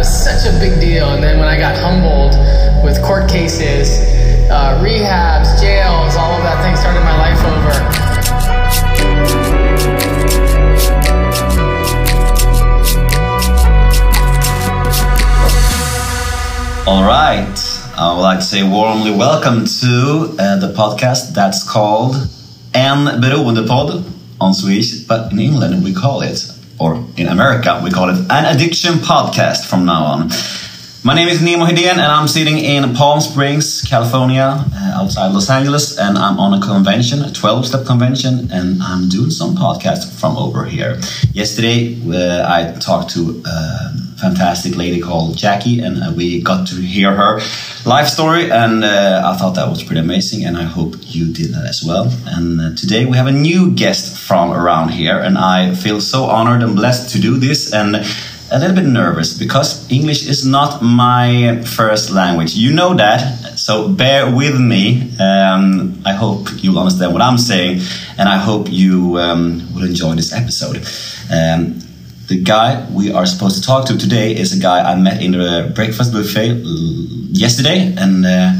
was such a big deal. And then when I got humbled with court cases, uh, rehabs, jails, all of that thing started my life over. All right. I would like to say warmly welcome to uh, the podcast that's called En Beroendepodd on Swedish, but in England we call it, or in America we call it an addiction podcast from now on. My name is Nemo Hedén and I'm sitting in Palm Springs, California, uh, outside Los Angeles, and I'm on a convention, a 12 step convention, and I'm doing some podcasts from over here. Yesterday, uh, I talked to a fantastic lady called Jackie, and uh, we got to hear her life story, and uh, I thought that was pretty amazing, and I hope you did that as well. And uh, today we have a new guest from around here, and I feel so honored and blessed to do this, and a little bit nervous because English is not my first language. You know that, so bear with me. Um, I hope you'll understand what I'm saying, and I hope you um, will enjoy this episode. Um, the guy we are supposed to talk to today is a guy I met in the breakfast buffet yesterday, and uh,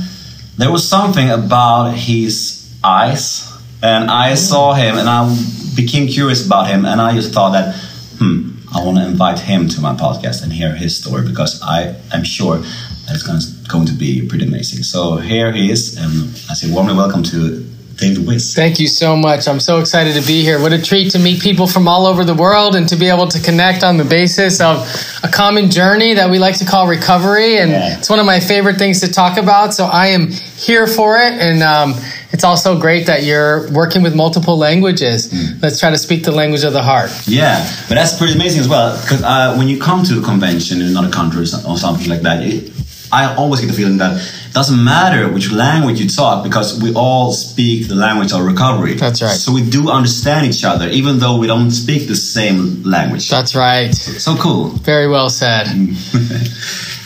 there was something about his eyes, and I saw him, and I became curious about him, and I just thought that, hmm. I want to invite him to my podcast and hear his story because I am sure that it's going to, going to be pretty amazing. So here he is, and I say warmly welcome to David Wiss. Thank you so much. I'm so excited to be here. What a treat to meet people from all over the world and to be able to connect on the basis of a common journey that we like to call recovery. And Yeah. it's one of my favorite things to talk about. So I am here for it. And um, it's also great that you're working with multiple languages. Let's try to speak the language of the heart. Yeah, but that's pretty amazing as well because uh, when you come to a convention in another country or something like that, it, I always get the feeling that doesn't matter which language you talk because we all speak the language of recovery. That's right. So we do understand each other even though we don't speak the same language. That's right. so cool. Very well said.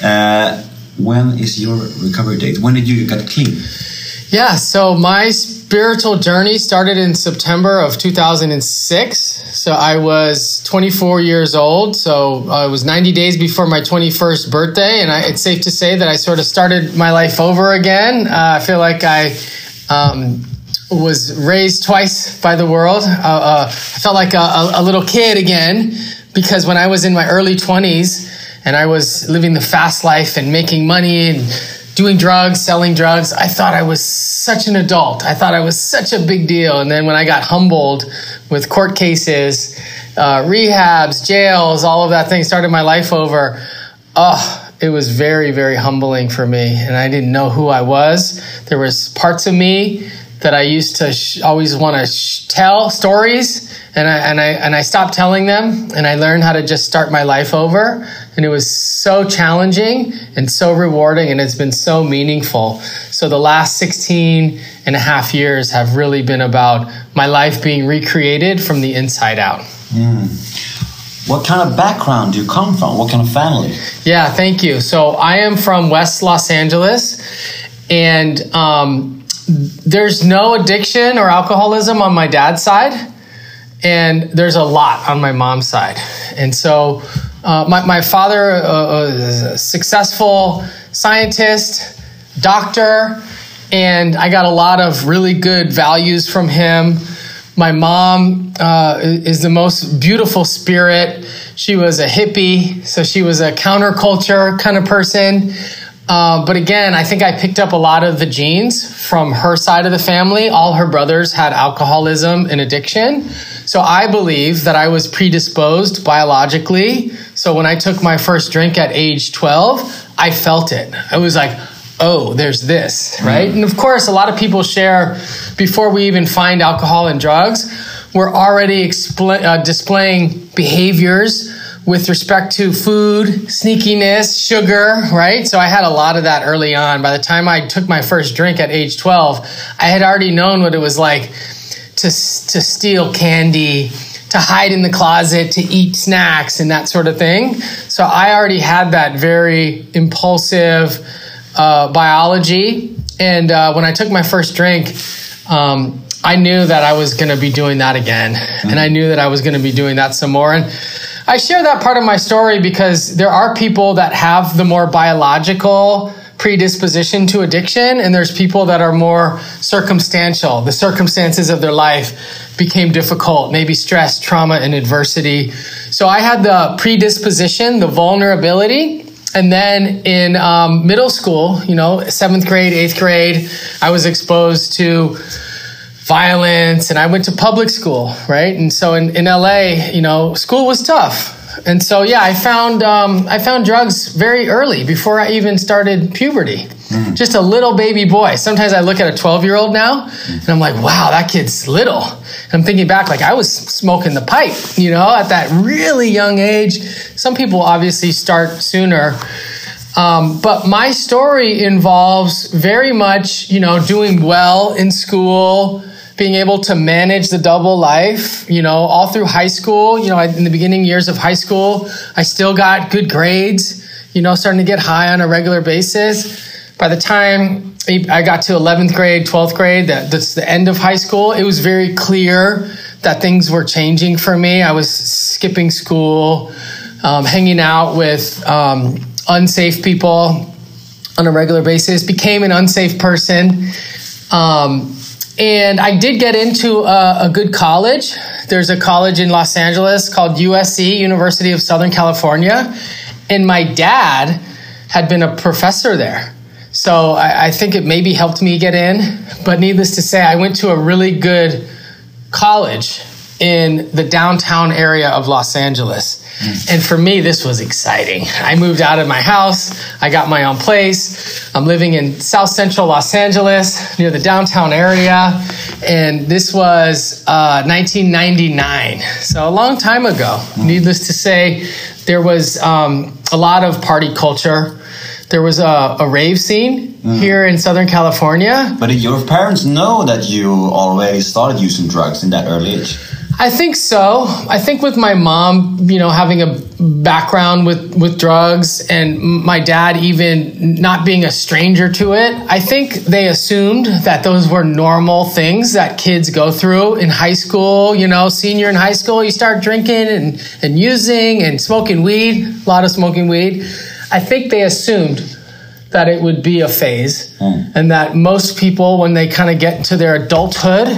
Uh, when is your recovery date? When did you get clean? Yeah, so my spiritual journey started in September of 2006. So I was 24 years old. So it was 90 days before my 21st birthday. And I, it's safe to say that I sort of started my life over again. Uh, I feel like I um, was raised twice by the world. Uh, uh, I felt like a, a, a little kid again because when I was in my early 20s and I was living the fast life and making money and doing drugs, selling drugs. I thought I was such an adult. I thought I was such a big deal. And then when I got humbled with court cases, uh, rehabs, jails, all of that thing started my life over. Oh, it was very, very humbling for me. And I didn't know who I was. There was parts of me that I used to sh- always want to sh- tell stories, and I and I and I stopped telling them, and I learned how to just start my life over, and it was so challenging and so rewarding, and it's been so meaningful. So the last 16 and a half years have really been about my life being recreated from the inside out. What kind of background do you come from? What kind of family? Yeah, thank you. So I am from West Los Angeles, and um, there's no addiction or alcoholism on my dad's side, and there's a lot on my mom's side. And so uh, my, my father uh, is a successful scientist, doctor, and I got a lot of really good values from him. My mom uh, is the most beautiful spirit. She was a hippie, so she was a counterculture kind of person. Uh, but again, I think I picked up a lot of the genes from her side of the family. All her brothers had alcoholism and addiction. So I believe that I was predisposed biologically. So when I took my first drink at age 12, I felt it. I was like, oh, there's this, right? And of course, a lot of people share before we even find alcohol and drugs, we're already expl- uh, displaying behaviors with respect to food, sneakiness, sugar, right? So I had a lot of that early on. By the time I took my first drink at age 12, I had already known what it was like to, to steal candy, to hide in the closet, to eat snacks, and that sort of thing. So I already had that very impulsive uh, biology. And uh, when I took my first drink, um, I knew that I was going to be doing that again. And I knew that I was going to be doing that some more. And I share that part of my story because there are people that have the more biological predisposition to addiction, and there's people that are more circumstantial. The circumstances of their life became difficult, maybe stress, trauma, and adversity. So I had the predisposition, the vulnerability. And then in um, middle school, you know, seventh grade, eighth grade, I was exposed to violence and I went to public school, right? And so in, in LA, you know, school was tough. And so, yeah, I found, um, I found drugs very early before I even started puberty. Mm. Just a little baby boy. Sometimes I look at a 12 year old now and I'm like, wow, that kid's little. And I'm thinking back, like I was smoking the pipe, you know, at that really young age. Some people obviously start sooner. Um, but my story involves very much, you know, doing well in school, being able to manage the double life, you know, all through high school. You know, in the beginning years of high school, I still got good grades, you know, starting to get high on a regular basis. By the time I got to 11th grade, 12th grade, that, that's the end of high school, it was very clear that things were changing for me. I was skipping school, um, hanging out with um, unsafe people on a regular basis, became an unsafe person. Um, and I did get into a, a, good college. There's a college in Los Angeles called USC, University of Southern California. And my dad had been a professor there. So I, I think it maybe helped me get in. But needless to say, I went to a really good college in the downtown area of Los Angeles. And for me, this was exciting. I moved out of my house. I got my own place. I'm living in South Central Los Angeles near the downtown area. And this was uh, 1999. So a long time ago. Needless to say, there was um, a lot of party culture. There was a, a rave scene mm. here in Southern California. But did your parents know that you already started using drugs in that early age? I think so. I think with my mom, you know, having a background with with drugs and my dad even not being a stranger to it, I think they assumed that those were normal things that kids go through in high school, you know, senior in high school, you start drinking and and using and smoking weed, a lot of smoking weed. I think they assumed that it would be a phase mm. and that most people when they kind of get into their adulthood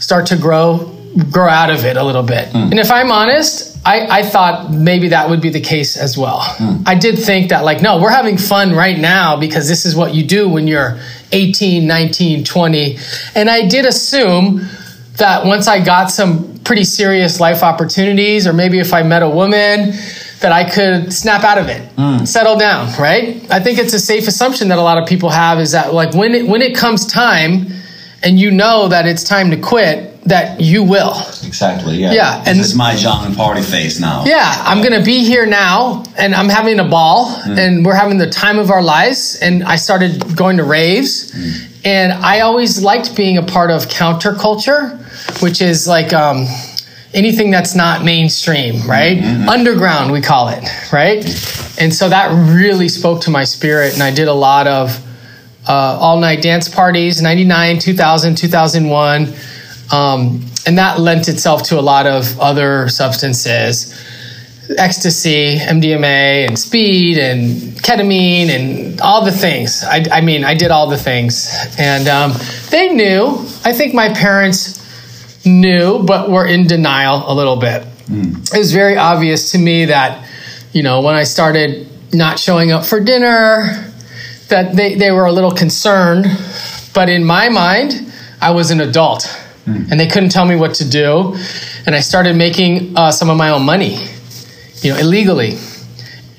start to grow grow out of it a little bit. Mm. And if I'm honest, I, I, thought maybe that would be the case as well. Mm. I did think that, like, no, we're having fun right now because this is what you do when you're 18, 19, 20. And I did assume that once I got some pretty serious life opportunities, or maybe if I met a woman, that I could snap out of it, mm. settle down, right? I think it's a safe assumption that a lot of people have is that, like, when it, when it comes time and you know that it's time to quit, that you will. Exactly. Yeah. Yeah. This and is my young party phase now. Yeah, I'm gonna be here now, and I'm having a ball, mm. and we're having the time of our lives. And I started going to raves, mm. and I always liked being a part of counterculture, which is like um, anything that's not mainstream, right? Mm-hmm. Underground, we call it, right? And so that really spoke to my spirit, and I did a lot of. Uh, all night dance parties 99 2000 2001 um, and that lent itself to a lot of other substances ecstasy, MDMA, and speed, and ketamine, and all the things. I, I mean, I did all the things. And um, they knew. I think my parents knew, but were in denial a little bit. Mm. It was very obvious to me that, you know, when I started not showing up for dinner, that they, they were a little concerned. But in my mind, I was an adult mm. and they couldn't tell me what to do. And I started making uh, some of my own money, you know, illegally.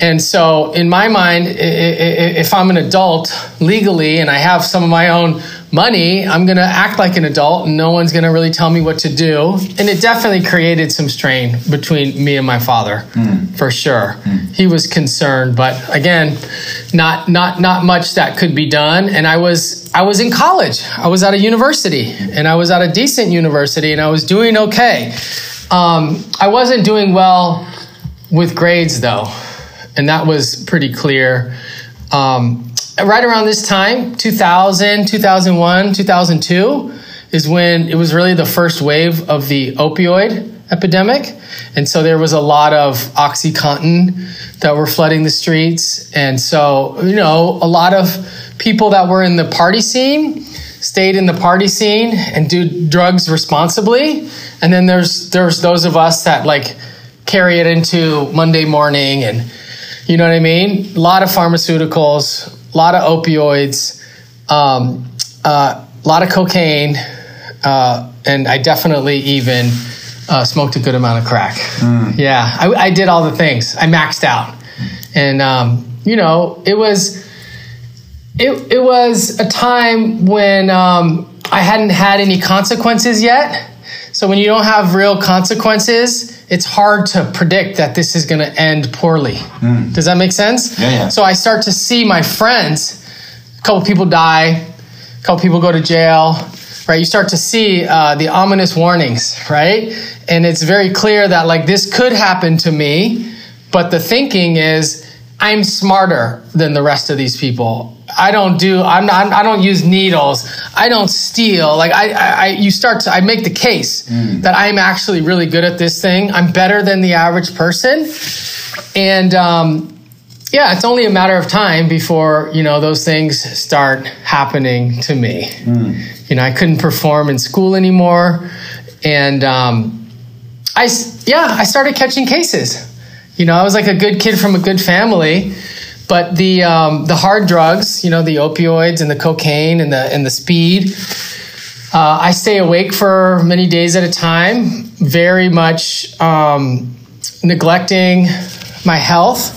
And so, in my mind, if I'm an adult legally and I have some of my own money, I'm going to act like an adult and no one's going to really tell me what to do. And it definitely created some strain between me and my father, mm. for sure. Mm. He was concerned, but again, not not not much that could be done. And I was I was in college. I was at a university, and I was at a decent university, and I was doing okay. Um, I wasn't doing well with grades though, and that was pretty clear. Um, right around this time 2000 2001 2002 is when it was really the first wave of the opioid epidemic. And so there was a lot of Oxycontin that were flooding the streets. And so, you know, a lot of people that were in the party scene stayed in the party scene and do drugs responsibly. And then there's there's those of us that like carry it into Monday morning and you know what I mean? A lot of pharmaceuticals, a lot of opioids, um, uh, a lot of cocaine, uh, and I definitely even uh, smoked a good amount of crack. Mm. Yeah, I, I, did all the things. I maxed out, and um, you know, it was it it was a time when um, I hadn't had any consequences yet. So when you don't have real consequences, it's hard to predict that this is going to end poorly. Mm. Does that make sense? Yeah, yeah. So I start to see my friends. A couple people die. A couple people go to jail. Right? You start to see uh, the ominous warnings, right? And it's very clear that like this could happen to me, but the thinking is I'm smarter than the rest of these people. I don't do. I'm not. I don't use needles. I don't steal. Like I, I, you start to. I make the case mm. that I'm actually really good at this thing. I'm better than the average person, and um, yeah, it's only a matter of time before you know those things start happening to me. Mm. You know, I couldn't perform in school anymore, and um, I, yeah, I started catching cases. You know, I was like a good kid from a good family but the um, the hard drugs, you know, the opioids and the cocaine and the and the speed, uh, I stay awake for many days at a time, very much um, neglecting my health.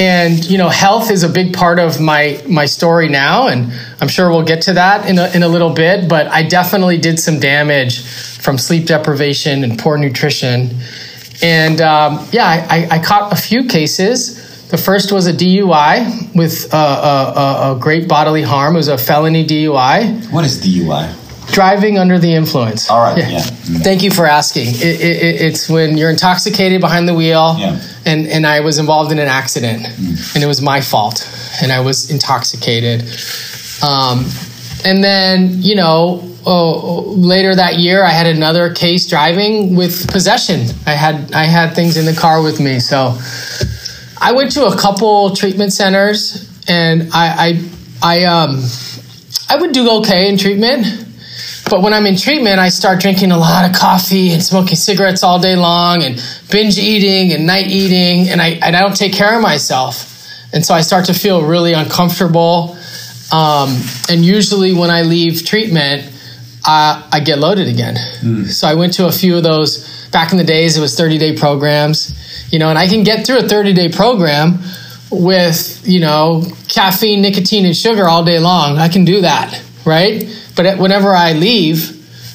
And you know, health is a big part of my my story now, and I'm sure we'll get to that in a, in a little bit. But I definitely did some damage from sleep deprivation and poor nutrition, and um, yeah, I, I caught a few cases the first was a DUI with a, a, a, great bodily harm. It was a felony DUI. What is DUI? Driving under the influence. All right. Yeah. yeah. Mm. Thank you for asking. It, it, it's when you're intoxicated behind the wheel, yeah. and and I was involved in an accident, mm. and it was my fault, and I was intoxicated. Um, and then you know oh, later that year, I had another case driving with possession. I had I had things in the car with me, so I went to a couple treatment centers, and I, I, I, um, I would do okay in treatment. But when I'm in treatment, I start drinking a lot of coffee and smoking cigarettes all day long, and binge eating and night eating, and I and I don't take care of myself, and so I start to feel really uncomfortable. Um, and usually, when I leave treatment, I, I get loaded again. Mm. So I went to a few of those. Back in the days, it was 30 day programs you know, and I can get through a 30 day program with, you know, caffeine, nicotine, and sugar all day long. I can do that, right? But whenever I leave,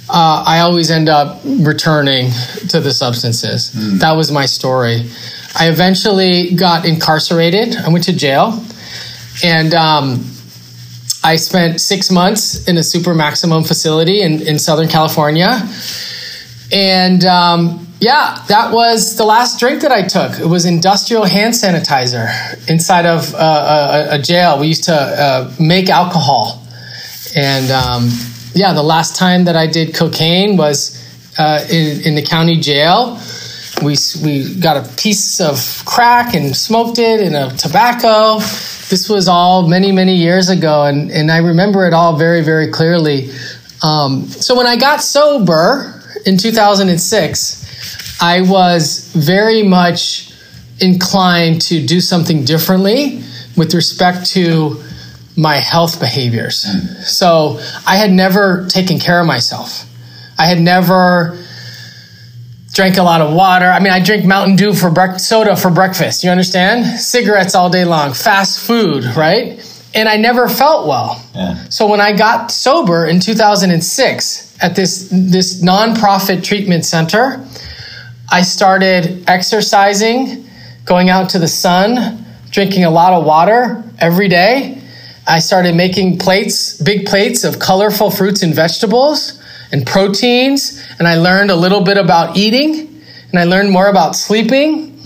uh, I always end up returning to the substances. Mm. That was my story. I eventually got incarcerated. I went to jail, and um, I spent six months in a super maximum facility in, in Southern California. And um, yeah, that was the last drink that I took. It was industrial hand sanitizer inside of uh, a, a, jail. We used to uh, make alcohol. And um, yeah, the last time that I did cocaine was uh, in, in the county jail. We, we got a piece of crack and smoked it in a tobacco. This was all many, many years ago. And, and I remember it all very, very clearly. Um, so when I got sober in 2006, I was very much inclined to do something differently with respect to my health behaviors. Mm. So I had never taken care of myself. I had never drank a lot of water. I mean, I drink Mountain Dew for soda for breakfast. You understand? Cigarettes all day long, fast food, right? And I never felt well. Yeah. So when I got sober in 2006 at this this nonprofit treatment center, I started exercising, going out to the sun, drinking a lot of water every day. I started making plates, big plates of colorful fruits and vegetables and proteins. And I learned a little bit about eating and I learned more about sleeping.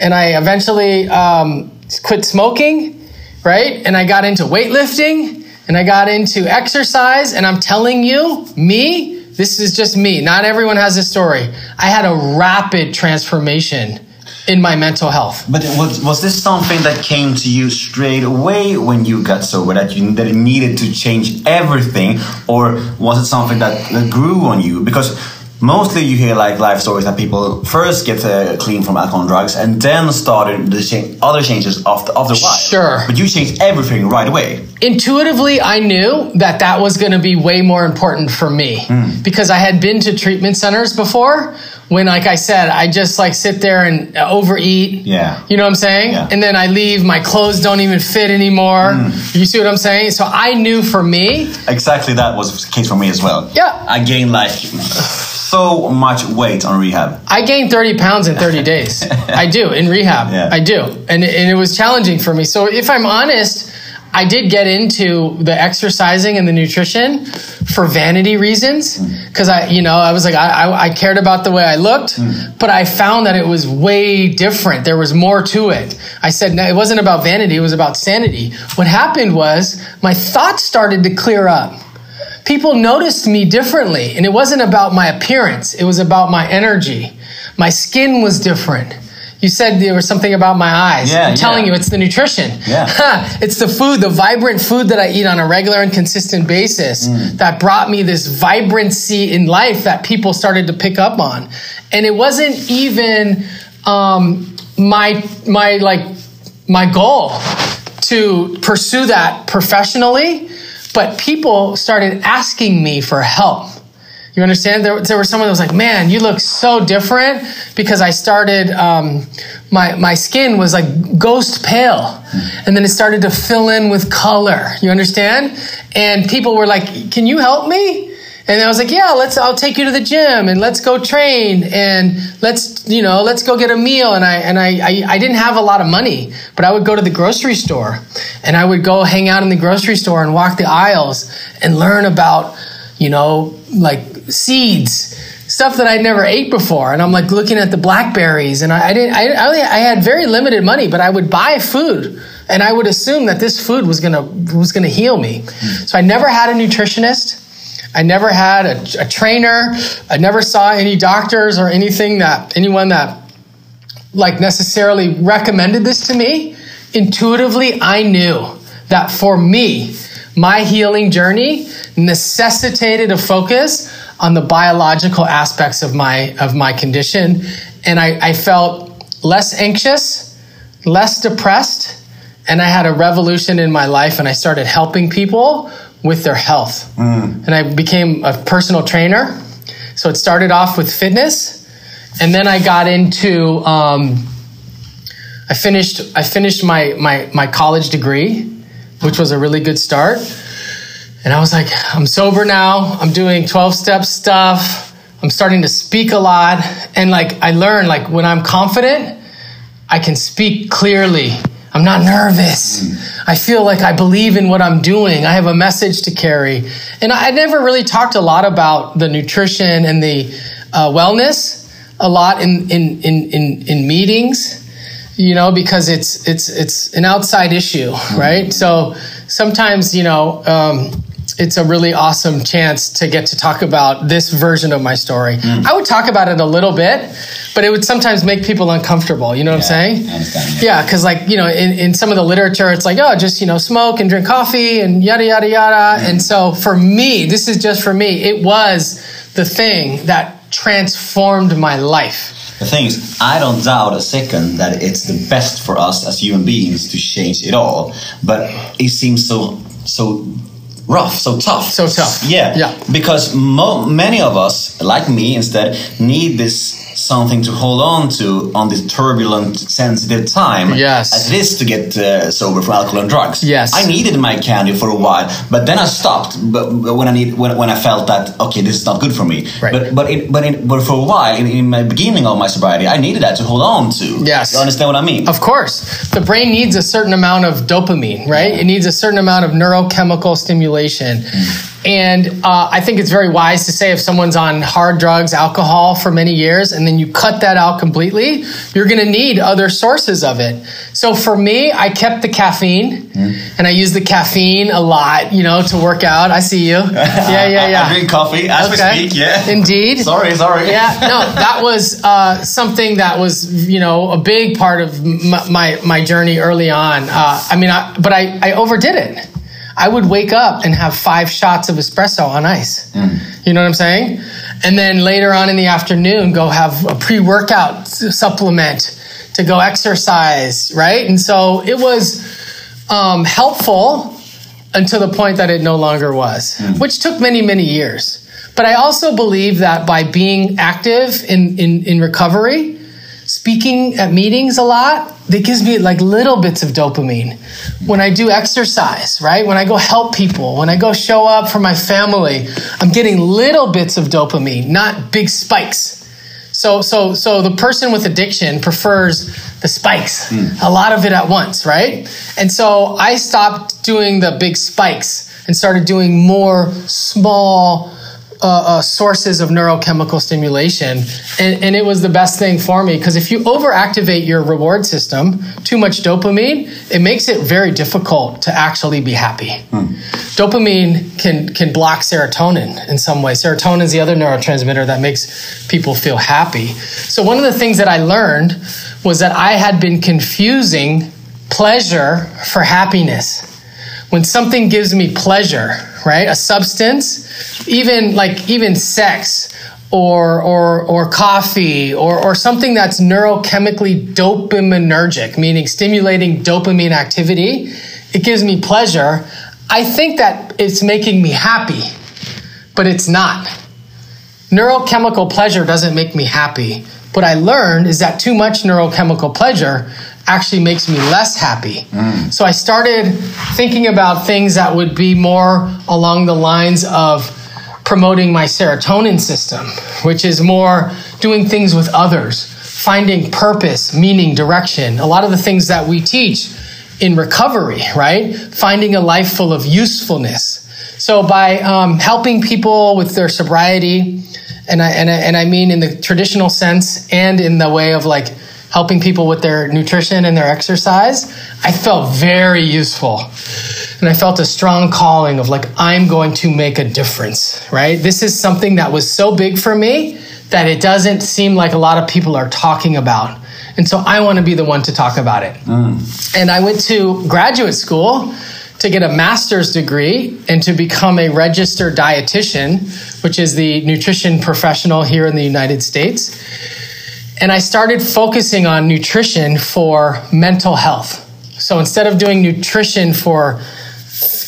And I eventually um, quit smoking, right? And I got into weightlifting and I got into exercise. And I'm telling you, me, this is just me. Not everyone has this story. I had a rapid transformation in my mental health. But was, was this something that came to you straight away when you got sober that you that it needed to change everything, or was it something that, that grew on you? Because mostly you hear like life stories that people first get uh, clean from alcohol and drugs and then started the cha- other changes after after a while. Sure. But you changed everything right away. Intuitively, I knew that that was going to be way more important for me because I had been to treatment centers before. When, like I said, I just like sit there and overeat. Yeah. You know what I'm saying? Yeah. And then I leave, my clothes don't even fit anymore. You see what I'm saying? So I knew for me, Exactly that was the case for me as well. Yeah. I gained like so much weight on rehab. I gained 30 pounds in 30 days. I do in rehab. Yeah. I do. And, and it was challenging for me. So if I'm honest, I did get into the exercising and the nutrition for vanity reasons. Mm. Cause I, you know, I was like, I, I, I cared about the way I looked, mm. but I found that it was way different. There was more to it. I said, no, it wasn't about vanity. It was about sanity. What happened was my thoughts started to clear up people noticed me differently and it wasn't about my appearance. It was about my energy. My skin was different. You said there was something about my eyes. Yeah, i'm telling yeah. you it's the nutrition. Yeah. it's the food the vibrant food that i eat on a regular and consistent basis Mm. that brought me this vibrancy in life that people started to pick up on. And it wasn't even um, my my like my goal to pursue that professionally, but people started asking me for help. You understand? There, there was someone that was like, "Man, you look so different," because I started. Um, my my skin was like ghost pale, and then it started to fill in with color. You understand? And people were like, "Can you help me?" And I was like, yeah, let's, I'll take you to the gym and let's go train and let's, you know, let's go get a meal. And I, and I, I, I didn't have a lot of money, but I would go to the grocery store and I would go hang out in the grocery store and walk the aisles and learn about, you know, like seeds, stuff that I'd never ate before. And I'm like looking at the blackberries and I, I didn't, I, I, only, I had very limited money, but I would buy food and I would assume that this food was gonna was gonna heal me. Hmm. So I never had a nutritionist. I never had a, a trainer. I never saw any doctors or anything that anyone that like necessarily recommended this to me. Intuitively, I knew that for me, my healing journey necessitated a focus on the biological aspects of my of my condition, and I, I felt less anxious, less depressed, and I had a revolution in my life, and I started helping people with their health, and I became a personal trainer. So it started off with fitness, and then I got into. Um, I finished. I finished my my my college degree, which was a really good start. And I was like, I'm sober now. I'm doing 12 step stuff. I'm starting to speak a lot. And like, I learned like when I'm confident, I can speak clearly. I'm not nervous. I feel like I believe in what I'm doing. I have a message to carry. And I never really talked a lot about the nutrition and the uh, wellness a lot in, in, in, in, in meetings you know because it's it's it's an outside issue right so sometimes you know um, it's a really awesome chance to get to talk about this version of my story. Mm. I would talk about it a little bit but it would sometimes make people uncomfortable you know what i'm saying? yeah. Because like you know in, in some of the literature it's like oh just you know smoke and drink coffee and yada yada yada. Mm-hmm. And so for me this is just for me it was the thing that transformed my life. The thing is, I don't doubt a second that it's the best for us as human beings to change it all, but it seems so so rough, so tough. So tough. Yeah. Yeah. Because mo- many of us, like me instead, need this something to hold on to on this turbulent, sensitive time. Yes. As it is to get uh, sober from alcohol and drugs. Yes. I needed my candy for a while, but then I stopped. But but when I need when, when I felt that okay, this is not good for me. Right. But but it, but it, but for a while in, in my beginning of my sobriety, I needed that to hold on to. Yes. You understand what I mean? Of course, the brain needs a certain amount of dopamine, right? It needs a certain amount of neurochemical stimulation. And uh, I think it's very wise to say if someone's on hard drugs, alcohol for many years, and then you cut that out completely, you're going to need other sources of it. So for me, I kept the caffeine, mm. and I use the caffeine a lot, you know, to work out. I see you. Yeah, yeah, yeah. I drink coffee as okay. we speak. Yeah, indeed. sorry, sorry. Yeah, no, that was uh, something that was, you know, a big part of my my, my journey early on. Uh, I mean, I, but I I overdid it. I would wake up and have five shots of espresso on ice. Mm. You know what I'm saying? And then later on in the afternoon, go have a pre workout supplement to go exercise, right? And so it was um, helpful until the point that it no longer was, mm. which took many, many years. But I also believe that by being active in, in, in recovery, speaking at meetings a lot, that gives me like little bits of dopamine. When I do exercise, right? When I go help people, when I go show up for my family, I'm getting little bits of dopamine, not big spikes. So, so, so the person with addiction prefers the spikes, mm. a lot of it at once, right? And so I stopped doing the big spikes and started doing more small, uh, uh, sources of neurochemical stimulation. And, and, it was the best thing for me because if you overactivate your reward system, too much dopamine, it makes it very difficult to actually be happy. Hmm. Dopamine can, can block serotonin in some way. Serotonin is the other neurotransmitter that makes people feel happy. So, one of the things that I learned was that I had been confusing pleasure for happiness. When something gives me pleasure, right? A substance, even like even sex or or or coffee or or something that's neurochemically dopaminergic, meaning stimulating dopamine activity, it gives me pleasure. I think that it's making me happy, but it's not. Neurochemical pleasure doesn't make me happy. What I learned is that too much neurochemical pleasure actually makes me less happy. Mm. So I started thinking about things that would be more along the lines of promoting my serotonin system, which is more doing things with others, finding purpose, meaning, direction. A lot of the things that we teach in recovery, right? Finding a life full of usefulness. So by um, helping people with their sobriety, and I, and I, and I mean in the traditional sense and in the way of like helping people with their nutrition and their exercise, I felt very useful. And I felt a strong calling of like, I'm going to make a difference, right? This is something that was so big for me that it doesn't seem like a lot of people are talking about. And so I want to be the one to talk about it. Mm. And I went to graduate school to get a master's degree and to become a registered dietitian, which is the nutrition professional here in the United States. And I started focusing on nutrition for mental health. So instead of doing nutrition for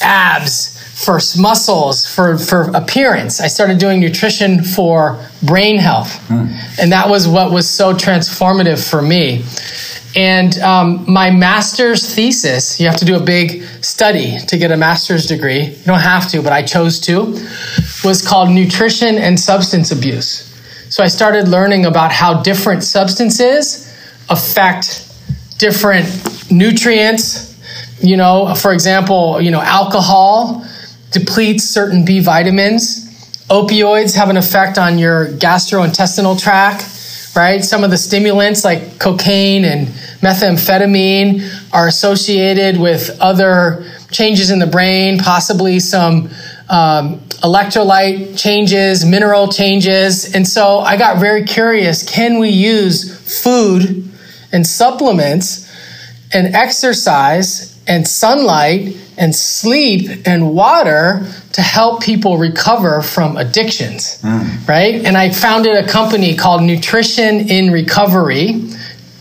abs, for muscles, for, for appearance, I started doing nutrition for brain health. Mm. And that was what was so transformative for me. And um, my master's thesis, you have to do a big study to get a master's degree. You don't have to, but I chose to, was called Nutrition and Substance Abuse. So I started learning about how different substances affect different nutrients. You know, for example, you know, alcohol depletes certain B vitamins. Opioids have an effect on your gastrointestinal tract, right? Some of the stimulants like cocaine and methamphetamine are associated with other changes in the brain, possibly some um, electrolyte changes, mineral changes. And so I got very curious can we use food and supplements and exercise and sunlight and sleep and water to help people recover from addictions, mm. right? And I founded a company called Nutrition in Recovery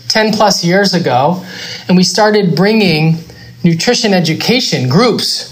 10 plus years ago, and we started bringing nutrition education groups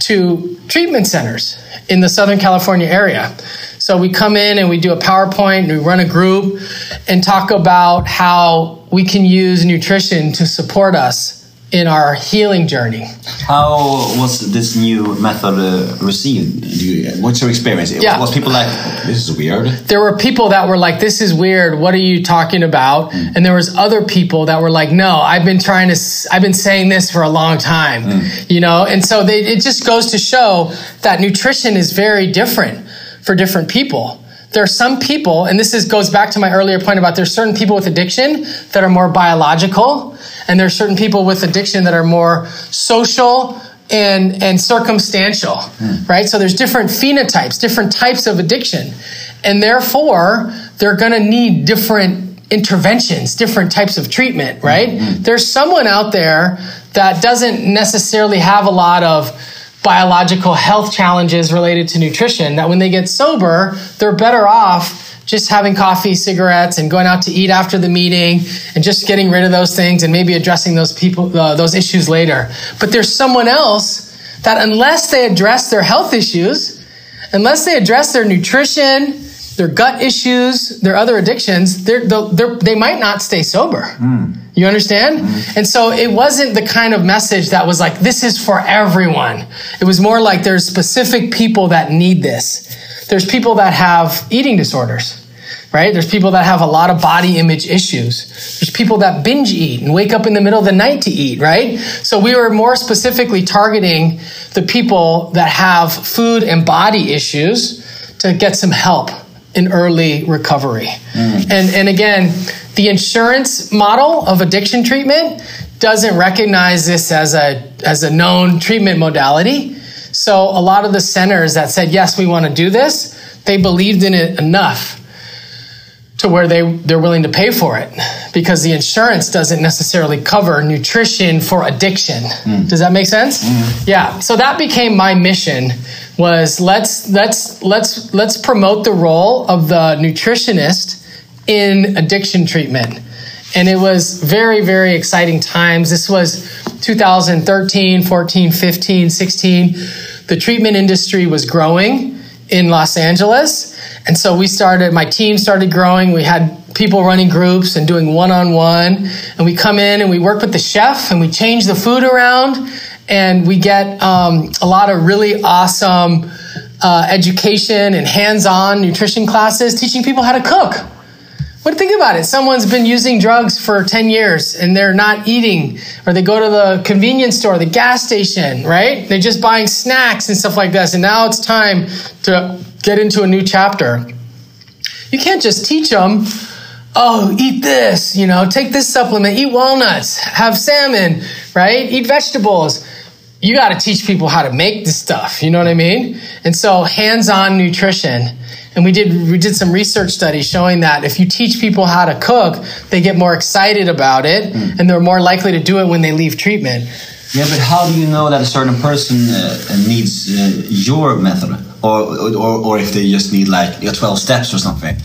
to treatment centers in the Southern California area. So we come in and we do a PowerPoint and we run a group and talk about how we can use nutrition to support us in our healing journey. How was this new method uh, received? You, what's your experience? Yeah. Was people like, this is weird? There were people that were like, this is weird. What are you talking about? Mm. And there was other people that were like, no, I've been trying to, I've been saying this for a long time, mm. you know? And so they, it just goes to show that nutrition is very different for different people there are some people, and this is, goes back to my earlier point about there's certain people with addiction that are more biological, and there are certain people with addiction that are more social and, and circumstantial, mm. right? So there's different phenotypes, different types of addiction. And therefore, they're going to need different interventions, different types of treatment, right? Mm-hmm. There's someone out there that doesn't necessarily have a lot of biological health challenges related to nutrition that when they get sober, they're better off just having coffee, cigarettes, and going out to eat after the meeting, and just getting rid of those things, and maybe addressing those people, uh, those issues later. But there's someone else that, unless they address their health issues, unless they address their nutrition, their gut issues, their other addictions, they're, they're, they might not stay sober. Mm. You understand? Mm. And so it wasn't the kind of message that was like, this is for everyone. It was more like there's specific people that need this. There's people that have eating disorders, right? There's people that have a lot of body image issues. There's people that binge eat and wake up in the middle of the night to eat, right? So we were more specifically targeting the people that have food and body issues to get some help in early recovery. Mm. And, and again, the insurance model of addiction treatment doesn't recognize this as a, as a known treatment modality. So a lot of the centers that said, yes, we want to do this, they believed in it enough to where they, they're willing to pay for it because the insurance doesn't necessarily cover nutrition for addiction. Mm. Does that make sense? Mm. Yeah. So that became my mission was let's let's let's let's promote the role of the nutritionist in addiction treatment. And it was very very exciting times. This was 2013, 14, 15, 16. The treatment industry was growing in Los Angeles. And so we started, my team started growing. We had people running groups and doing one on one. And we come in and we work with the chef and we change the food around and we get um, a lot of really awesome uh, education and hands-on nutrition classes teaching people how to cook but think about it someone's been using drugs for 10 years and they're not eating or they go to the convenience store the gas station right they're just buying snacks and stuff like this and now it's time to get into a new chapter you can't just teach them oh, eat this, you know, take this supplement, eat walnuts, have salmon, right? Eat vegetables you got to teach people how to make this stuff. You know what I mean? And so hands-on nutrition. And we did we did some research studies showing that if you teach people how to cook, they get more excited about it, mm. and they're more likely to do it when they leave treatment. Yeah, but how do you know that a certain person uh, needs uh, your method, or, or or if they just need like your twelve steps or something?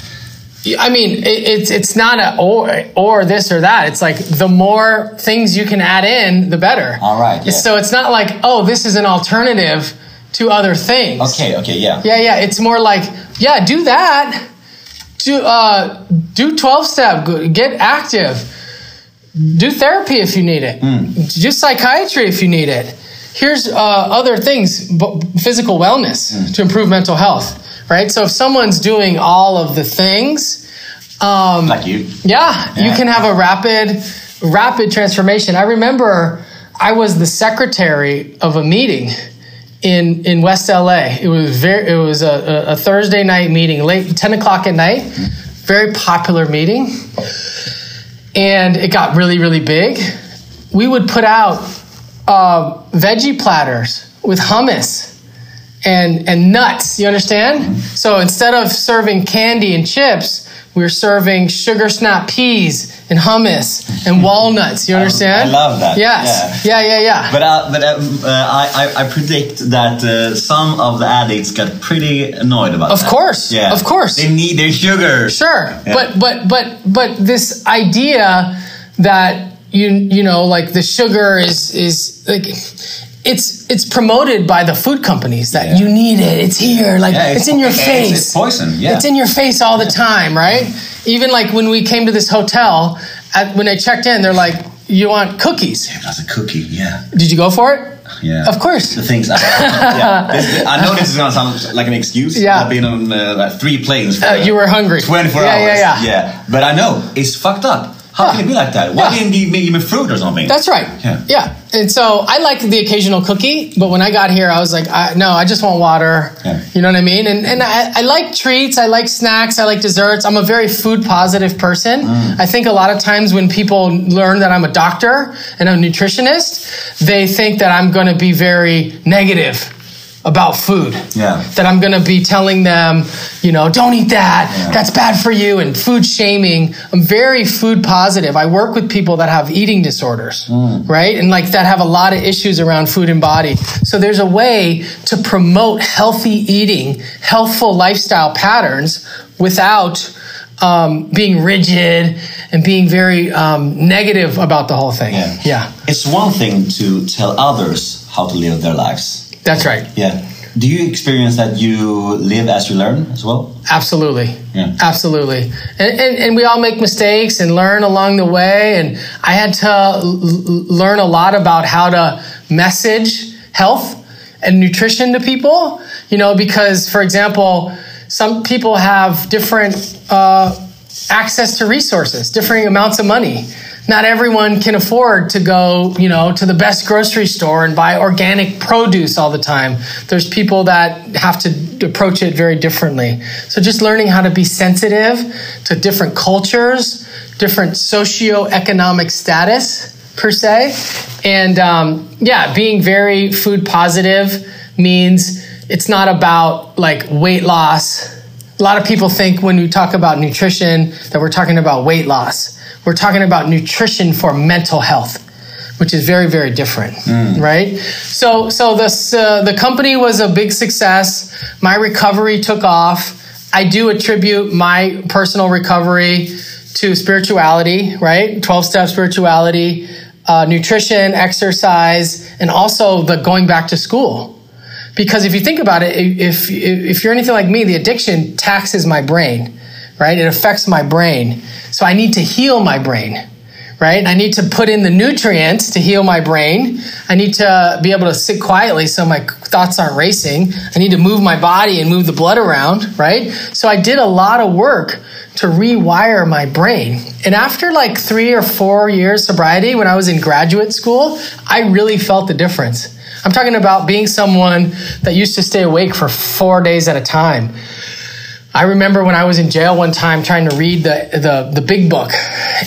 I mean, it's it's not a or or this or that. It's like the more things you can add in, the better. All right. Yeah. So it's not like oh, this is an alternative to other things. Okay. Okay. Yeah. Yeah. Yeah. It's more like yeah, do that. Do uh, do twelve step. Get active. Do therapy if you need it. Mm. Do psychiatry if you need it. Here's uh, other things, physical wellness mm. to improve mental health right? So if someone's doing all of the things, um, like you, yeah, yeah, you can have a rapid, rapid transformation. I remember I was the secretary of a meeting in in West LA. It was very, it was a, a Thursday night meeting, late ten o'clock at night. Very popular meeting, and it got really, really big. We would put out uh, veggie platters with hummus and and nuts. You understand? So instead of serving candy and chips, we are serving sugar snap peas and hummus and walnuts. You understand? I love that. Yes. Yeah. Yeah. Yeah. yeah. But uh, but uh, uh, I I predict that uh, some of the addicts got pretty annoyed about. Of that. course. Yeah. Of course. They need their sugar. Sure. Yeah. But but but but this idea that you you know like the sugar is is like it's it's promoted by the food companies that yeah. you need it. It's here, like yeah, it's, it's, in your face. It's, it's, poison. Yeah, it's in your face all the time, right? Even like when we came to this hotel, at, when I checked in, they're like, you want cookies. That's a cookie. Yeah. Did you go for it? Yeah. Of course. The things. I, yeah. I know this is gonna sound like an excuse. Yeah. I've been on uh, like three planes. For, Uh, you were hungry. 24 Yeah, hours. yeah, yeah. But I know it's fucked up. How can Yeah. it be like that? Why Yeah. didn't you give me fruit or something? That's right. Yeah. And so I like the occasional cookie, but when I got here, I was like, I, no, I just want water. Yeah. You know what I mean? And, and I, I like treats. I like snacks. I like desserts. I'm a very food positive person. Mm. I think a lot of times when people learn that I'm a doctor and a nutritionist, they think that I'm going to be very negative about food. Yeah. That I'm going to be telling them, you know, don't eat that. Yeah. That's bad for you and food shaming. I'm very food positive. I work with people that have eating disorders, right? And like that have a lot of issues around food and body. So there's a way to promote healthy eating, healthful lifestyle patterns without um, being rigid and being very um, negative about the whole thing. Yeah. yeah, It's one thing to tell others how to live their lives. That's right. Yeah. Do you experience that you live as you learn as well? Absolutely. Yeah. Absolutely. And, and, and we all make mistakes and learn along the way. And I had to learn a lot about how to message health and nutrition to people, you know, because, for example, some people have different uh, access to resources, differing amounts of money. Not everyone can afford to go, you know, to the best grocery store and buy organic produce all the time. There's people that have to approach it very differently. So just learning how to be sensitive to different cultures, different socioeconomic status per se, and um, yeah, being very food positive means it's not about like weight loss. A lot of people think when we talk about nutrition that we're talking about weight loss. We're talking about nutrition for mental health, which is very, very different, right? So, so this uh, the company was a big success. My recovery took off. I do attribute my personal recovery to spirituality, right? Twelve step spirituality, uh, nutrition, exercise, and also the going back to school because if you think about it if if you're anything like me the addiction taxes my brain right? It affects my brain. So i need to heal my brain right? I need to put in the nutrients to heal my brain. I need to be able to sit quietly so my thoughts aren't racing. I need to move my body and move the blood around right? So i did a lot of work to rewire my brain. And after like three or four years sobriety when i was in graduate school i really felt the difference I'm talking about being someone that used to stay awake for four days at a time. I remember when I was in jail one time trying to read the, the, the big book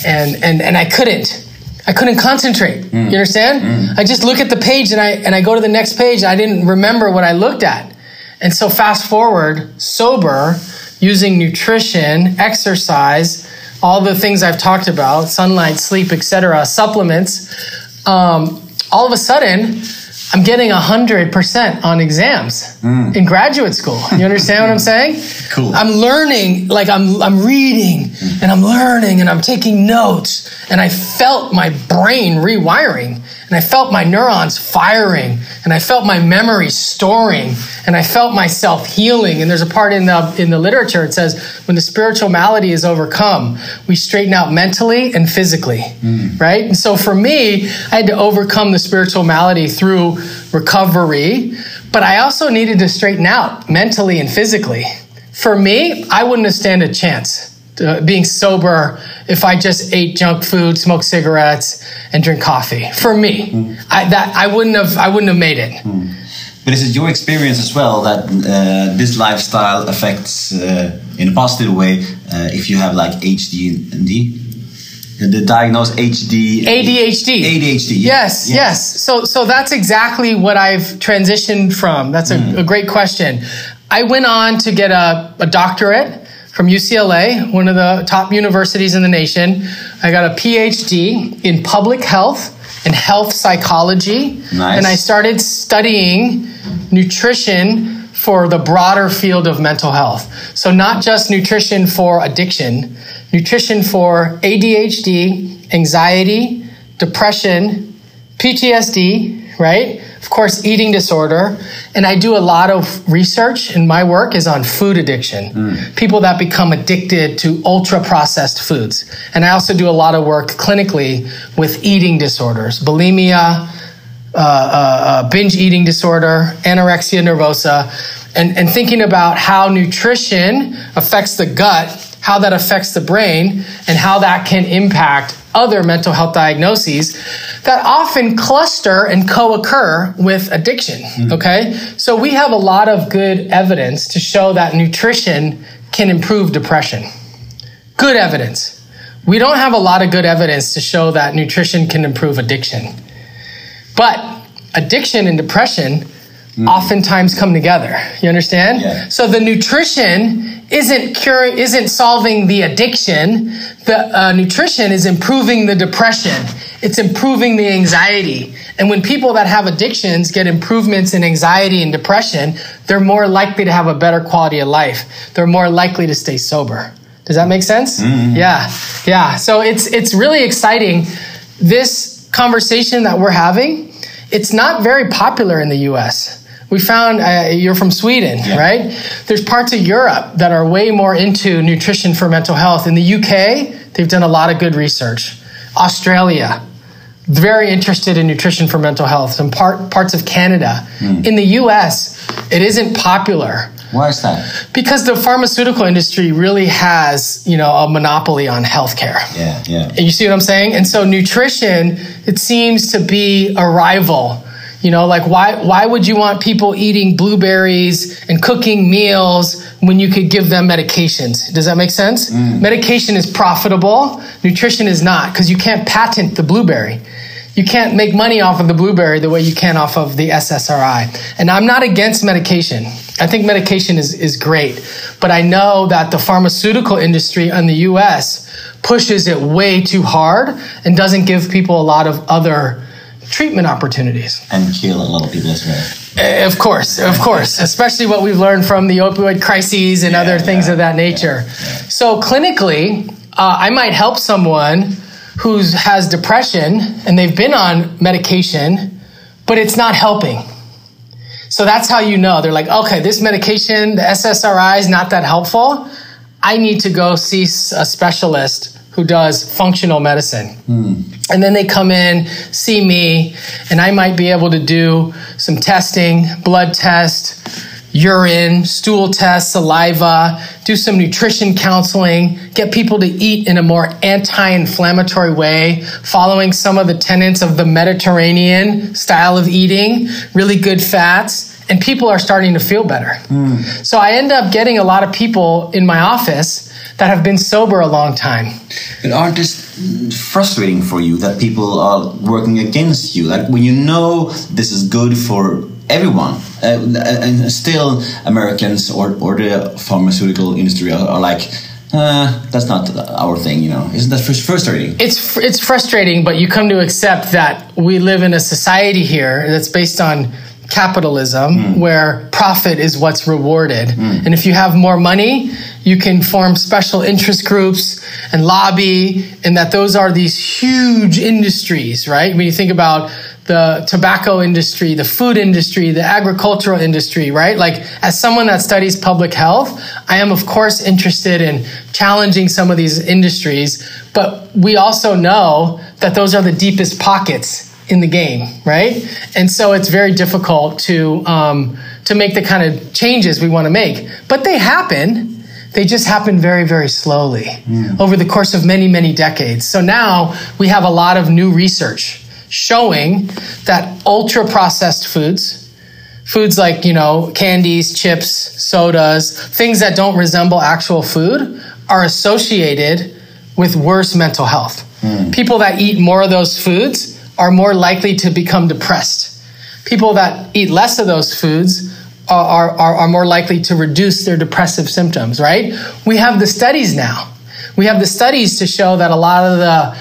and, and, and I couldn't. I couldn't concentrate. You understand? I just look at the page and I, and I go to the next page. And I didn't remember what I looked at. And so fast forward, sober, using nutrition, exercise, all the things I've talked about, sunlight, sleep, etc., supplements, um, all of a sudden, I'm getting 100% on exams mm. in graduate school. You understand what I'm saying? Cool. I'm learning, like I'm, I'm reading mm. and I'm learning and I'm taking notes. And I felt my brain rewiring and I felt my neurons firing and I felt my memory storing and I felt myself healing. And there's a part in the, in the literature, it says, when the spiritual malady is overcome, we straighten out mentally and physically, mm. right? And so for me, I had to overcome the spiritual malady through recovery, but I also needed to straighten out mentally and physically. For me, I wouldn't have stand a chance uh, being sober if I just ate junk food, smoked cigarettes, and drink coffee. For me, I, that I wouldn't have I wouldn't have made it. But is it your experience as well that uh, this lifestyle affects uh, in a positive way uh, if you have like HD and D? The, diagnosed HD. ADHD. ADHD. Yes, yes. So, so that's exactly what I've transitioned from. That's a, a great question. I went on to get a, a doctorate from UCLA, one of the top universities in the nation. I got a PhD in public health and health psychology. Nice. And I started studying nutrition for the broader field of mental health. So, not just nutrition for addiction, nutrition for ADHD, anxiety, depression, PTSD, right? Of course, eating disorder. And I do a lot of research, and my work is on food addiction. People that become addicted to ultra processed foods. And I also do a lot of work clinically with eating disorders, bulimia, uh, uh, uh, binge eating disorder, anorexia nervosa, and, and thinking about how nutrition affects the gut, how that affects the brain, and how that can impact other mental health diagnoses that often cluster and co occur with addiction. Mm-hmm. Okay? So we have a lot of good evidence to show that nutrition can improve depression. Good evidence. We don't have a lot of good evidence to show that nutrition can improve addiction. But addiction and depression mm-hmm. oftentimes come together. You understand? Yeah. So the nutrition isn't curing, isn't solving the addiction. The uh, nutrition is improving the depression. It's improving the anxiety. And when people that have addictions get improvements in anxiety and depression, they're more likely to have a better quality of life. They're more likely to stay sober. Does that make sense? Yeah. Yeah. So it's it's really exciting. This conversation that we're having, it's not very popular in the US. We found uh, you're from Sweden, right? There's parts of Europe that are way more into nutrition for mental health. In the UK, they've done a lot of good research. Australia, very interested in nutrition for mental health. Some part, parts of Canada. In the US, it isn't popular Why is that? because the pharmaceutical industry really has, you know, a monopoly on healthcare. Yeah, yeah. And You see what I'm saying? And so nutrition, it seems to be a rival. You know, like why why would you want people eating blueberries and cooking meals when you could give them medications? Does that make sense? Mm. Medication is profitable, nutrition is not because you can't patent the blueberry. You can't make money off of the blueberry the way you can off of the SSRI. And I'm not against medication. I think medication is, is great. But I know that the pharmaceutical industry in the US pushes it way too hard and doesn't give people a lot of other treatment opportunities. And kill a lot of people as well. Eh, Of course, of course, especially what we've learned from the opioid crises and other things yeah, of that nature. So clinically, uh, I might help someone who has depression and they've been on medication, but it's not helping. So that's how you know. They're like, okay, this medication, the SSRI is not that helpful. I need to go see a specialist who does functional medicine. And then they come in, see me, and I might be able to do some testing, blood test, urine, stool test, saliva, do some nutrition counseling, get people to eat in a more anti inflammatory way, following some of the tenets of the Mediterranean style of eating, really good fats. And people are starting to feel better. So I end up getting a lot of people in my office that have been sober a long time. But aren't this frustrating for you that people are working against you? Like when you know this is good for everyone, uh, and still Americans or, or the pharmaceutical industry are, are like, uh, that's not our thing, you know? Isn't that frus- frustrating? it's fr- it's frustrating, but you come to accept that we live in a society here that's based on capitalism hmm. where profit is what's rewarded. Hmm. And if you have more money, you can form special interest groups and lobby and that those are these huge industries, right? When you think about the tobacco industry, the food industry, the agricultural industry, right? Like, as someone that studies public health, I am, of course, interested in challenging some of these industries, but we also know that those are the deepest pockets in the game, right? And so it's very difficult to, um, to make the kind of changes we want to make. But they happen. They just happen very, very slowly over the course of many, many decades. So now we have a lot of new research showing that ultra processed foods, foods like, you know, candies, chips, sodas, things that don't resemble actual food are associated with worse mental health. People that eat more of those foods are more likely to become depressed. People that eat less of those foods are, are, are more likely to reduce their depressive symptoms, right? We have the studies now. We have the studies to show that a lot of the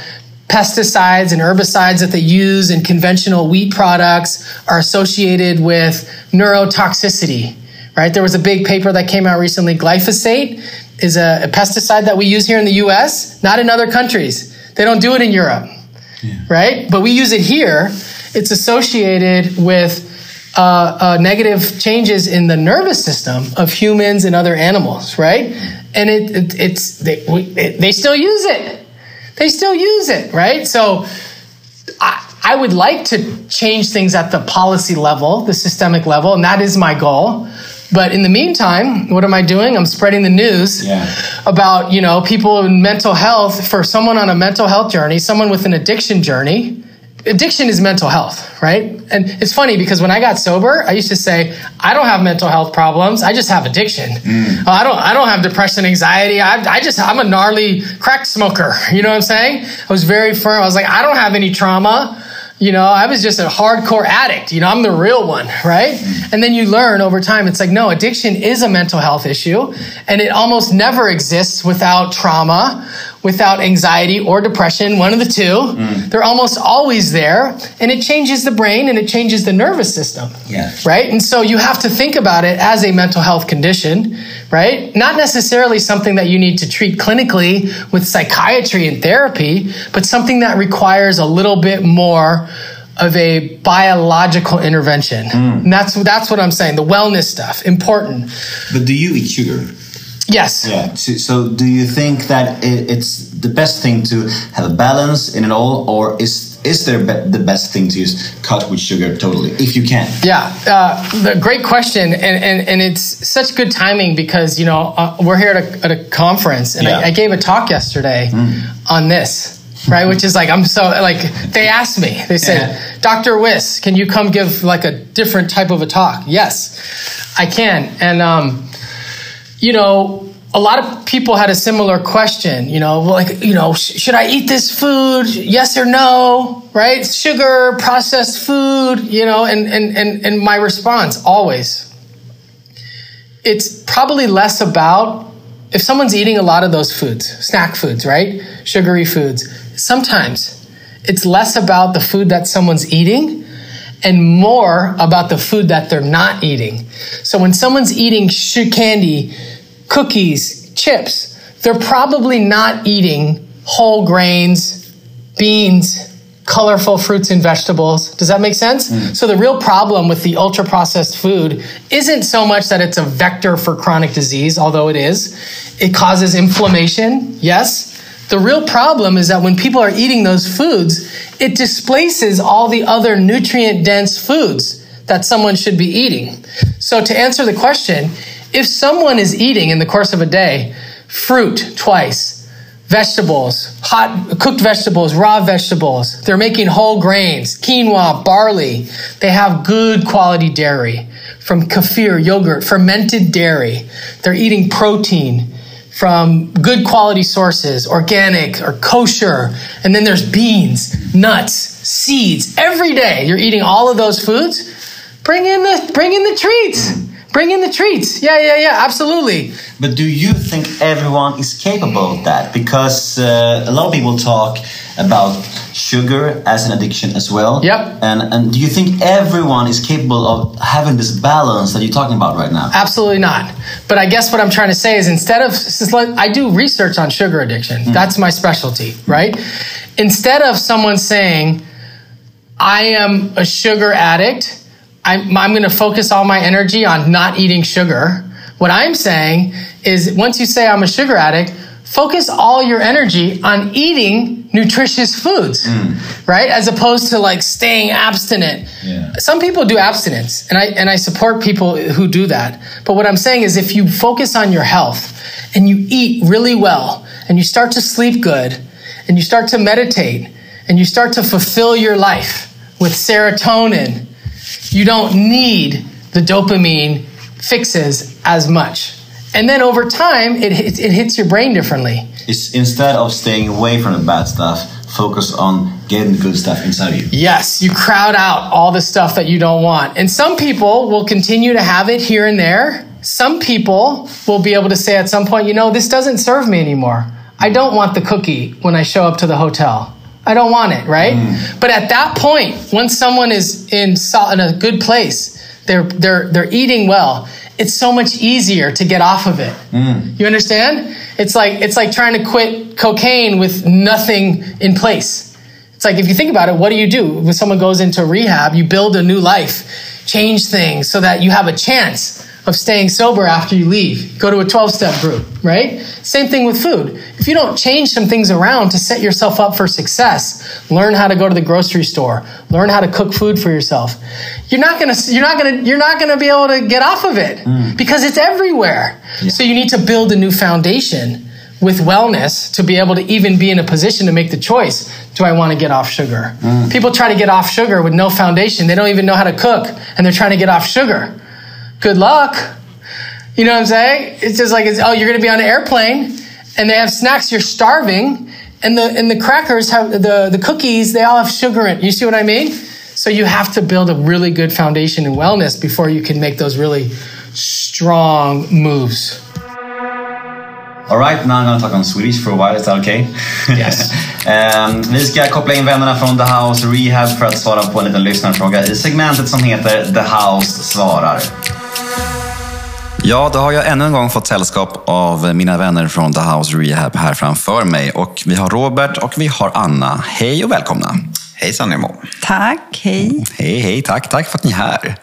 pesticides and herbicides that they use in conventional wheat products are associated with neurotoxicity, right? There was a big paper that came out recently. Glyphosate is a, a pesticide that we use here in the US, not in other countries. They don't do it in Europe, right? But we use it here. it's associated with uh, uh, negative changes in the nervous system of humans and other animals, right? And it, it it's they we, it, they still use it. They still use it, right? So I, I would like to change things at the policy level, the systemic level, and that is my goal. But in the meantime, what am I doing? I'm spreading the news Yeah. about, you know, people in mental health for someone on a mental health journey, someone with an addiction journey. Addiction is mental health, right? And it's funny because when I got sober, I used to say, I don't have mental health problems. I just have addiction. Mm. Oh, I don't, I don't have depression, anxiety. I, I just, I'm a gnarly crack smoker. You know what I'm saying? I was very firm. I was like, I don't have any trauma. You know, I was just a hardcore addict. You know, I'm the real one, right? Mm. And then you learn over time, it's like, no, addiction is a mental health issue, and it almost never exists without trauma, without anxiety or depression, one of the two. Mm. They're almost always there, and it changes the brain and it changes the nervous system. Yeah. Right? And so you have to think about it as a mental health condition, right? Not necessarily something that you need to treat clinically with psychiatry and therapy, but something that requires a little bit more of a biological intervention. Mm. And that's that's what I'm saying. The wellness stuff, important. But do you eat sugar? Yes. Yeah. So, so do you think that it, it's the best thing to have a balance in it all, or is is there the best thing to use cut with sugar totally, if you can? Yeah, uh, the great question, and, and and it's such good timing because you know uh, we're here at a, at a conference, and Yeah. I, I gave a talk yesterday on this, right? Which is like I'm so like they asked me, they said, Yeah. Doctor Wiss, can you come give like a different type of a talk? Yes, I can, and um, you know. A lot of people had a similar question, you know, like, you know, sh- should I eat this food? Yes or no, right? Sugar, processed food, you know, and, and, and, and my response always, it's probably less about if someone's eating a lot of those foods, snack foods, right? Sugary foods. Sometimes it's less about the food that someone's eating and more about the food that they're not eating. So when someone's eating sh- candy, cookies, chips, they're probably not eating whole grains, beans, colorful fruits and vegetables. Does that make sense? Hmm. So the real problem with the ultra processed food isn't so much that it's a vector for chronic disease, although it is. It causes inflammation, yes. The real problem is that when people are eating those foods, it displaces all the other nutrient dense foods that someone should be eating. So to answer the question, if someone is eating in the course of a day fruit twice, vegetables, hot cooked vegetables, raw vegetables. They're making whole grains, quinoa, barley. They have good quality dairy from kefir, yogurt, fermented dairy. They're eating protein from good quality sources, organic or kosher. And then there's beans, nuts, seeds. Every day you're eating all of those foods. Bring in the bring in the treats. Bring in the treats. Yeah, yeah, yeah, absolutely. But do you think everyone is capable of that? Because uh, a lot of people talk about sugar as an addiction as well. Yep. And and do you think everyone is capable of having this balance that you're talking about right now? Absolutely not. But I guess what I'm trying to say is instead of, since I do research on sugar addiction, hmm. that's my specialty, right? Instead of someone saying, I am a sugar addict, I'm, I'm going to focus all my energy on not eating sugar. What I'm saying is once you say I'm a sugar addict, focus all your energy on eating nutritious foods, mm. right? As opposed to like staying abstinent. Yeah. Some people do abstinence, and I and I support people who do that. But what I'm saying is, if you focus on your health and you eat really well, and you start to sleep good, and you start to meditate, and you start to fulfill your life with serotonin, you don't need the dopamine fixes as much. And then over time, it hits, it hits your brain differently. It's instead of staying away from the bad stuff, focus on getting the good stuff inside of you. Yes, you crowd out all the stuff that you don't want. And some people will continue to have it here and there. Some people will be able to say at some point, you know, this doesn't serve me anymore. I don't want the cookie when I show up to the hotel. I don't want it, right? Mm. But at that point, once someone is in, in a good place, they're, they're, they're eating well, it's so much easier to get off of it. Mm. You understand? It's like, it's like trying to quit cocaine with nothing in place. It's It's like if you think about it, what do you do when someone goes into rehab? You build a new life, change things so that you have a chance of staying sober after you leave. Go to a 12 step group, right? Same thing with food. If you don't change some things around to set yourself up for success, learn how to go to the grocery store, learn how to cook food for yourself. You're not going to you're not going to you're not going to be able to get off of it mm. because it's everywhere. Yeah. So you need to build a new foundation with wellness to be able to even be in a position to make the choice do I want to get off sugar? Mm. People try to get off sugar with no foundation. They don't even know how to cook and they're trying to get off sugar good luck. You know what I'm saying? It's just like, it's, oh, you're going to be on an airplane and they have snacks, you're starving. And the, and the crackers have the, the cookies, they all have sugar in it. You see what I mean? So you have to build a really good foundation in wellness before you can make those really strong moves. All right, now I'm gonna talk on Swedish for a while. Is that okay? Yes. um, vi ska koppla in vännerna från The House Rehab för att svara på en liten lyssnarfråga i segmentet som heter The House svarar. Ja, då har jag ännu en gång fått sällskap av mina vänner från The House Rehab här framför mig. Och vi har Robert och vi har Anna. Hej och välkomna! Hejsan Nemo! Tack, hej! Hej, hej, tack, tack för att ni är här.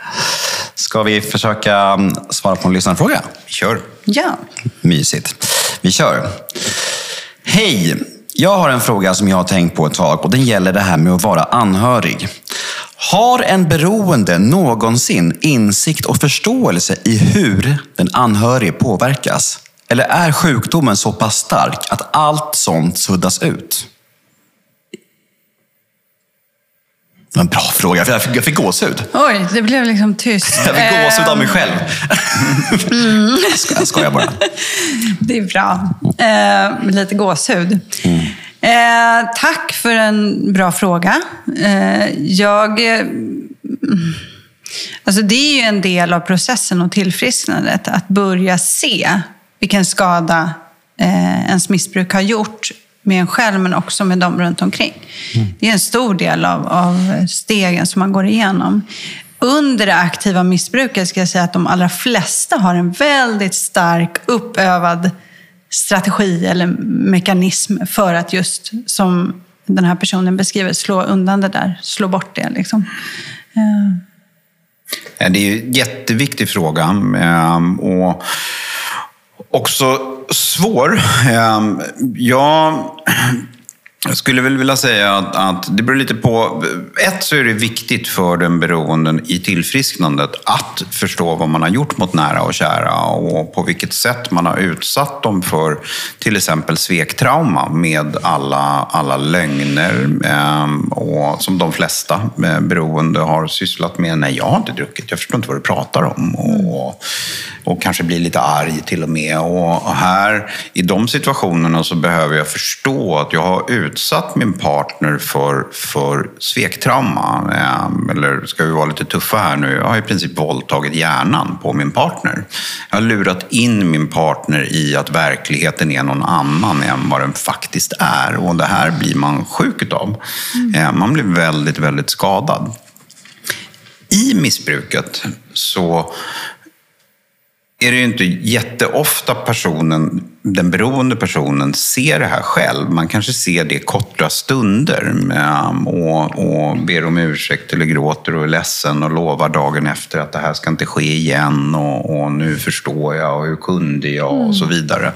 Ska vi försöka mm, svara på en lyssnarfråga? Vi kör! Ja! Mysigt. Vi kör! Hej! Jag har en fråga som jag har tänkt på ett tag och den gäller det här med att vara anhörig. Har en beroende någonsin insikt och förståelse i hur den anhörige påverkas? Eller är sjukdomen så pass stark att allt sånt suddas ut? Det var en bra fråga, för jag fick, jag fick gåshud. Oj, det blev liksom tyst. Jag fick gåshud av mig själv. Mm. jag, skojar, jag skojar bara. Det är bra. Eh, lite gåshud. Mm. Eh, tack för en bra fråga. Eh, jag... Eh, alltså det är ju en del av processen och tillfrisknandet, att börja se vilken skada eh, ens missbruk har gjort med en själv, men också med dem runt omkring. Mm. Det är en stor del av, av stegen som man går igenom. Under det aktiva missbruket ska jag säga att de allra flesta har en väldigt stark uppövad strategi eller mekanism för att just, som den här personen beskriver, slå undan det där, slå bort det. Liksom. Eh. Ja. Det är en jätteviktig fråga. Ehm, och också svår. Ehm, jag jag skulle väl vilja säga att, att, det beror lite på... Ett så är det viktigt för den beroenden i tillfrisknandet att förstå vad man har gjort mot nära och kära och på vilket sätt man har utsatt dem för till exempel svektrauma med alla, alla lögner eh, och som de flesta eh, beroende har sysslat med. Nej, jag har inte druckit. Jag förstår inte vad du pratar om. Och, och kanske blir lite arg till och med. Och här, i de situationerna så behöver jag förstå att jag har utsatt min partner för, för svektrauma. Ehm, eller ska vi vara lite tuffa här nu? Jag har i princip våldtagit hjärnan på min partner. Jag har lurat in min partner i att verkligheten är någon annan än vad den faktiskt är. Och det här blir man sjuk av. Mm. Ehm, man blir väldigt, väldigt skadad. I missbruket så är det ju inte jätteofta personen den beroende personen ser det här själv. Man kanske ser det korta stunder och, och ber om ursäkt eller gråter och är ledsen och lovar dagen efter att det här ska inte ske igen och, och nu förstår jag och hur kunde jag och så mm. vidare.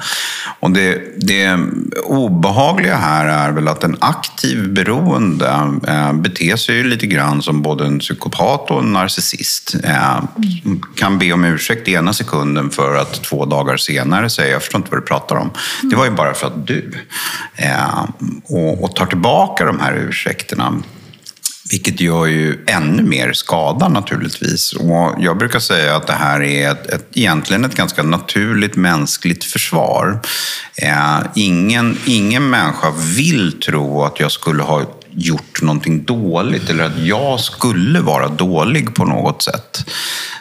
Och det, det obehagliga här är väl att en aktiv beroende eh, beter sig lite grann som både en psykopat och en narcissist. Eh, kan be om ursäkt ena sekunden för att två dagar senare säga jag förstår inte vad du pratar pratar om. Det var ju bara för att du. Eh, och, och tar tillbaka de här ursäkterna vilket gör ju ännu mer skada naturligtvis. Och jag brukar säga att det här är ett, ett, egentligen ett ganska naturligt mänskligt försvar. Eh, ingen, ingen människa vill tro att jag skulle ha gjort någonting dåligt eller att jag skulle vara dålig på något sätt.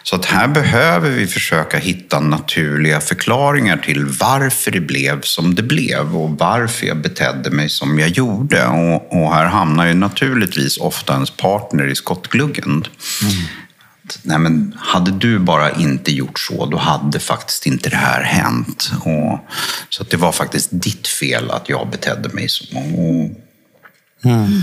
Så att här behöver vi försöka hitta naturliga förklaringar till varför det blev som det blev och varför jag betedde mig som jag gjorde. Och, och här hamnar ju naturligtvis ofta ens partner i skottgluggen. Mm. Nej, men hade du bara inte gjort så, då hade faktiskt inte det här hänt. Och, så att det var faktiskt ditt fel att jag betedde mig så. Och, mm.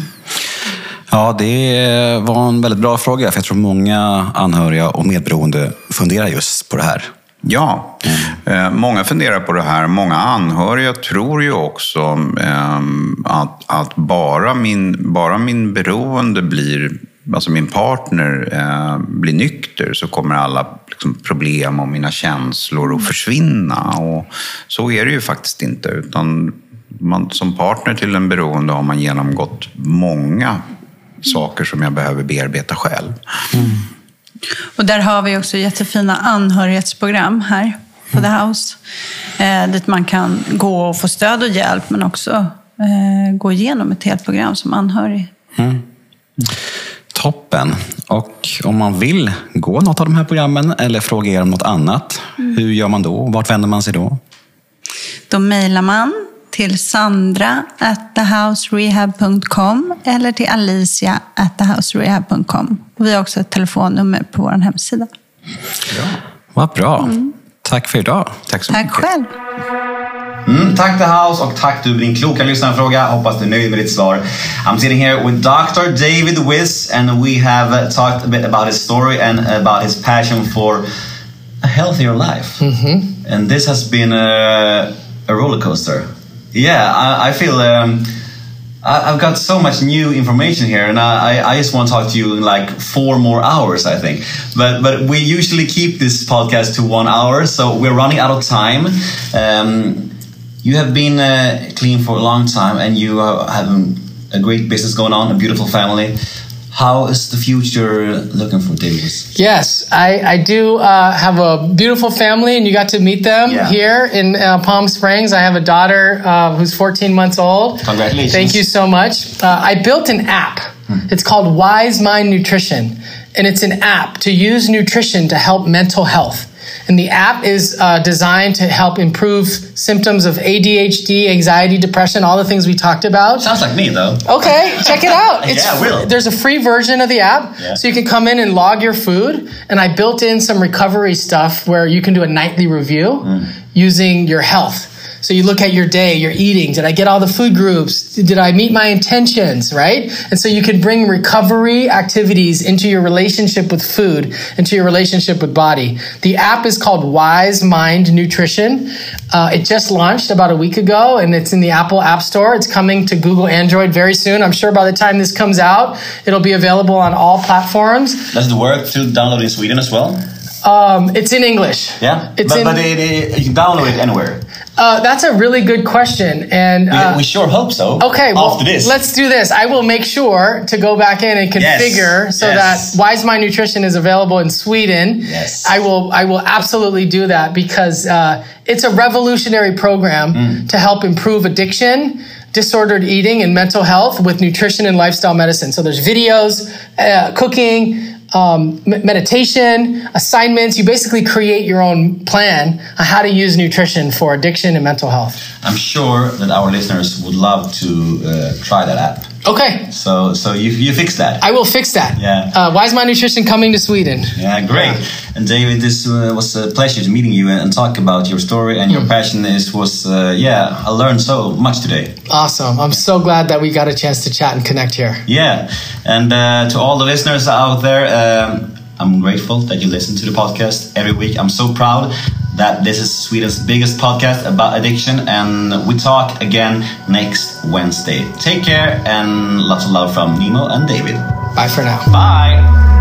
Ja, det var en väldigt bra fråga. För jag tror många anhöriga och medberoende funderar just på det här. Ja, mm. många funderar på det här. Många anhöriga tror ju också ehm, att, att bara, min, bara min beroende blir alltså min partner eh, blir nykter så kommer alla liksom, problem och mina känslor att försvinna. Och så är det ju faktiskt inte. Utan man, som partner till en beroende har man genomgått många saker som jag behöver bearbeta själv. Mm. Och där har vi också jättefina anhörighetsprogram här på The House. Eh, dit man kan gå och få stöd och hjälp, men också eh, gå igenom ett helt program som anhörig. Mm. Toppen. Och om man vill gå något av de här programmen eller fråga er om något annat, mm. hur gör man då? Vart vänder man sig då? Då mejlar man till sandra at thehouserehab.com eller till alicia at thehouserehab.com. Vi har också ett telefonnummer på vår hemsida. Ja. Vad bra. Mm. Tack för idag. Tack så Tack mycket. själv. Mm, tack The House och tack du för din kloka lyssnarfråga. Hoppas du är nöjd med ditt svar. I'm sitting here with Dr. David Wiss and we have uh, talked a bit about his story and about his passion for a healthier life. Mm -hmm. And this has been a, a roller coaster. Yeah, I, I feel um, I, have got so much new information here, and I, I just want to talk to you in like four more hours, I think. But but we usually keep this podcast to one hour, so we're running out of time. Um, you have been uh, clean for a long time, and you have a great business going on, a beautiful family. How is the future looking for Davis? Yes, I, I do uh, have a beautiful family, and you got to meet them yeah. here in uh, Palm Springs. I have a daughter uh, who's 14 months old. Congratulations. Thank you so much. Uh, I built an app. Hmm. It's called Wise Mind Nutrition, and it's an app to use nutrition to help mental health. And the app is uh, designed to help improve symptoms of ADHD, anxiety, depression, all the things we talked about. Sounds like me, though. Okay, check it out. It's yeah, will. There's a free version of the app, yeah. so you can come in and log your food. And I built in some recovery stuff where you can do a nightly review mm. using your health. So you look at your day, your eating. Did I get all the food groups? Did I meet my intentions? Right? And so you can bring recovery activities into your relationship with food, into your relationship with body. The app is called Wise Mind Nutrition. Uh, it just launched about a week ago and it's in the Apple App Store. It's coming to Google Android very soon. I'm sure by the time this comes out, it'll be available on all platforms. Does it work to download in Sweden as well? Um, it's in English. Yeah, it's but, in, but it, it, you can download it anywhere. Uh, that's a really good question, and uh, we, we, sure hope so. Okay, well, after this, let's do this. I will make sure to go back in and configure yes. so yes. that Wise Mind Nutrition is available in Sweden. Yes, I will. I will absolutely do that because uh, it's a revolutionary program mm. to help improve addiction disordered eating and mental health with nutrition and lifestyle medicine. So there's videos, uh, cooking, um, meditation, assignments. You basically create your own plan on how to use nutrition for addiction and mental health. I'm sure that our listeners would love to uh, try that app. Okay. So so you you fix that. I will fix that. Yeah. Uh, Wise Mind Nutrition coming to Sweden? Yeah, great. Yeah. And David, this uh, was a pleasure to meeting you and talk about your story and your mm. passion. Is was uh, yeah, I learned so much today. Awesome. I'm so glad that we got a chance to chat and connect here. Yeah, and uh, to all the listeners out there. Um, I'm grateful that you listen to the podcast every week. I'm so proud that this is Sweden's biggest podcast about addiction, and we talk again next Wednesday. Take care and lots of love from Nemo and David. Bye for now. Bye.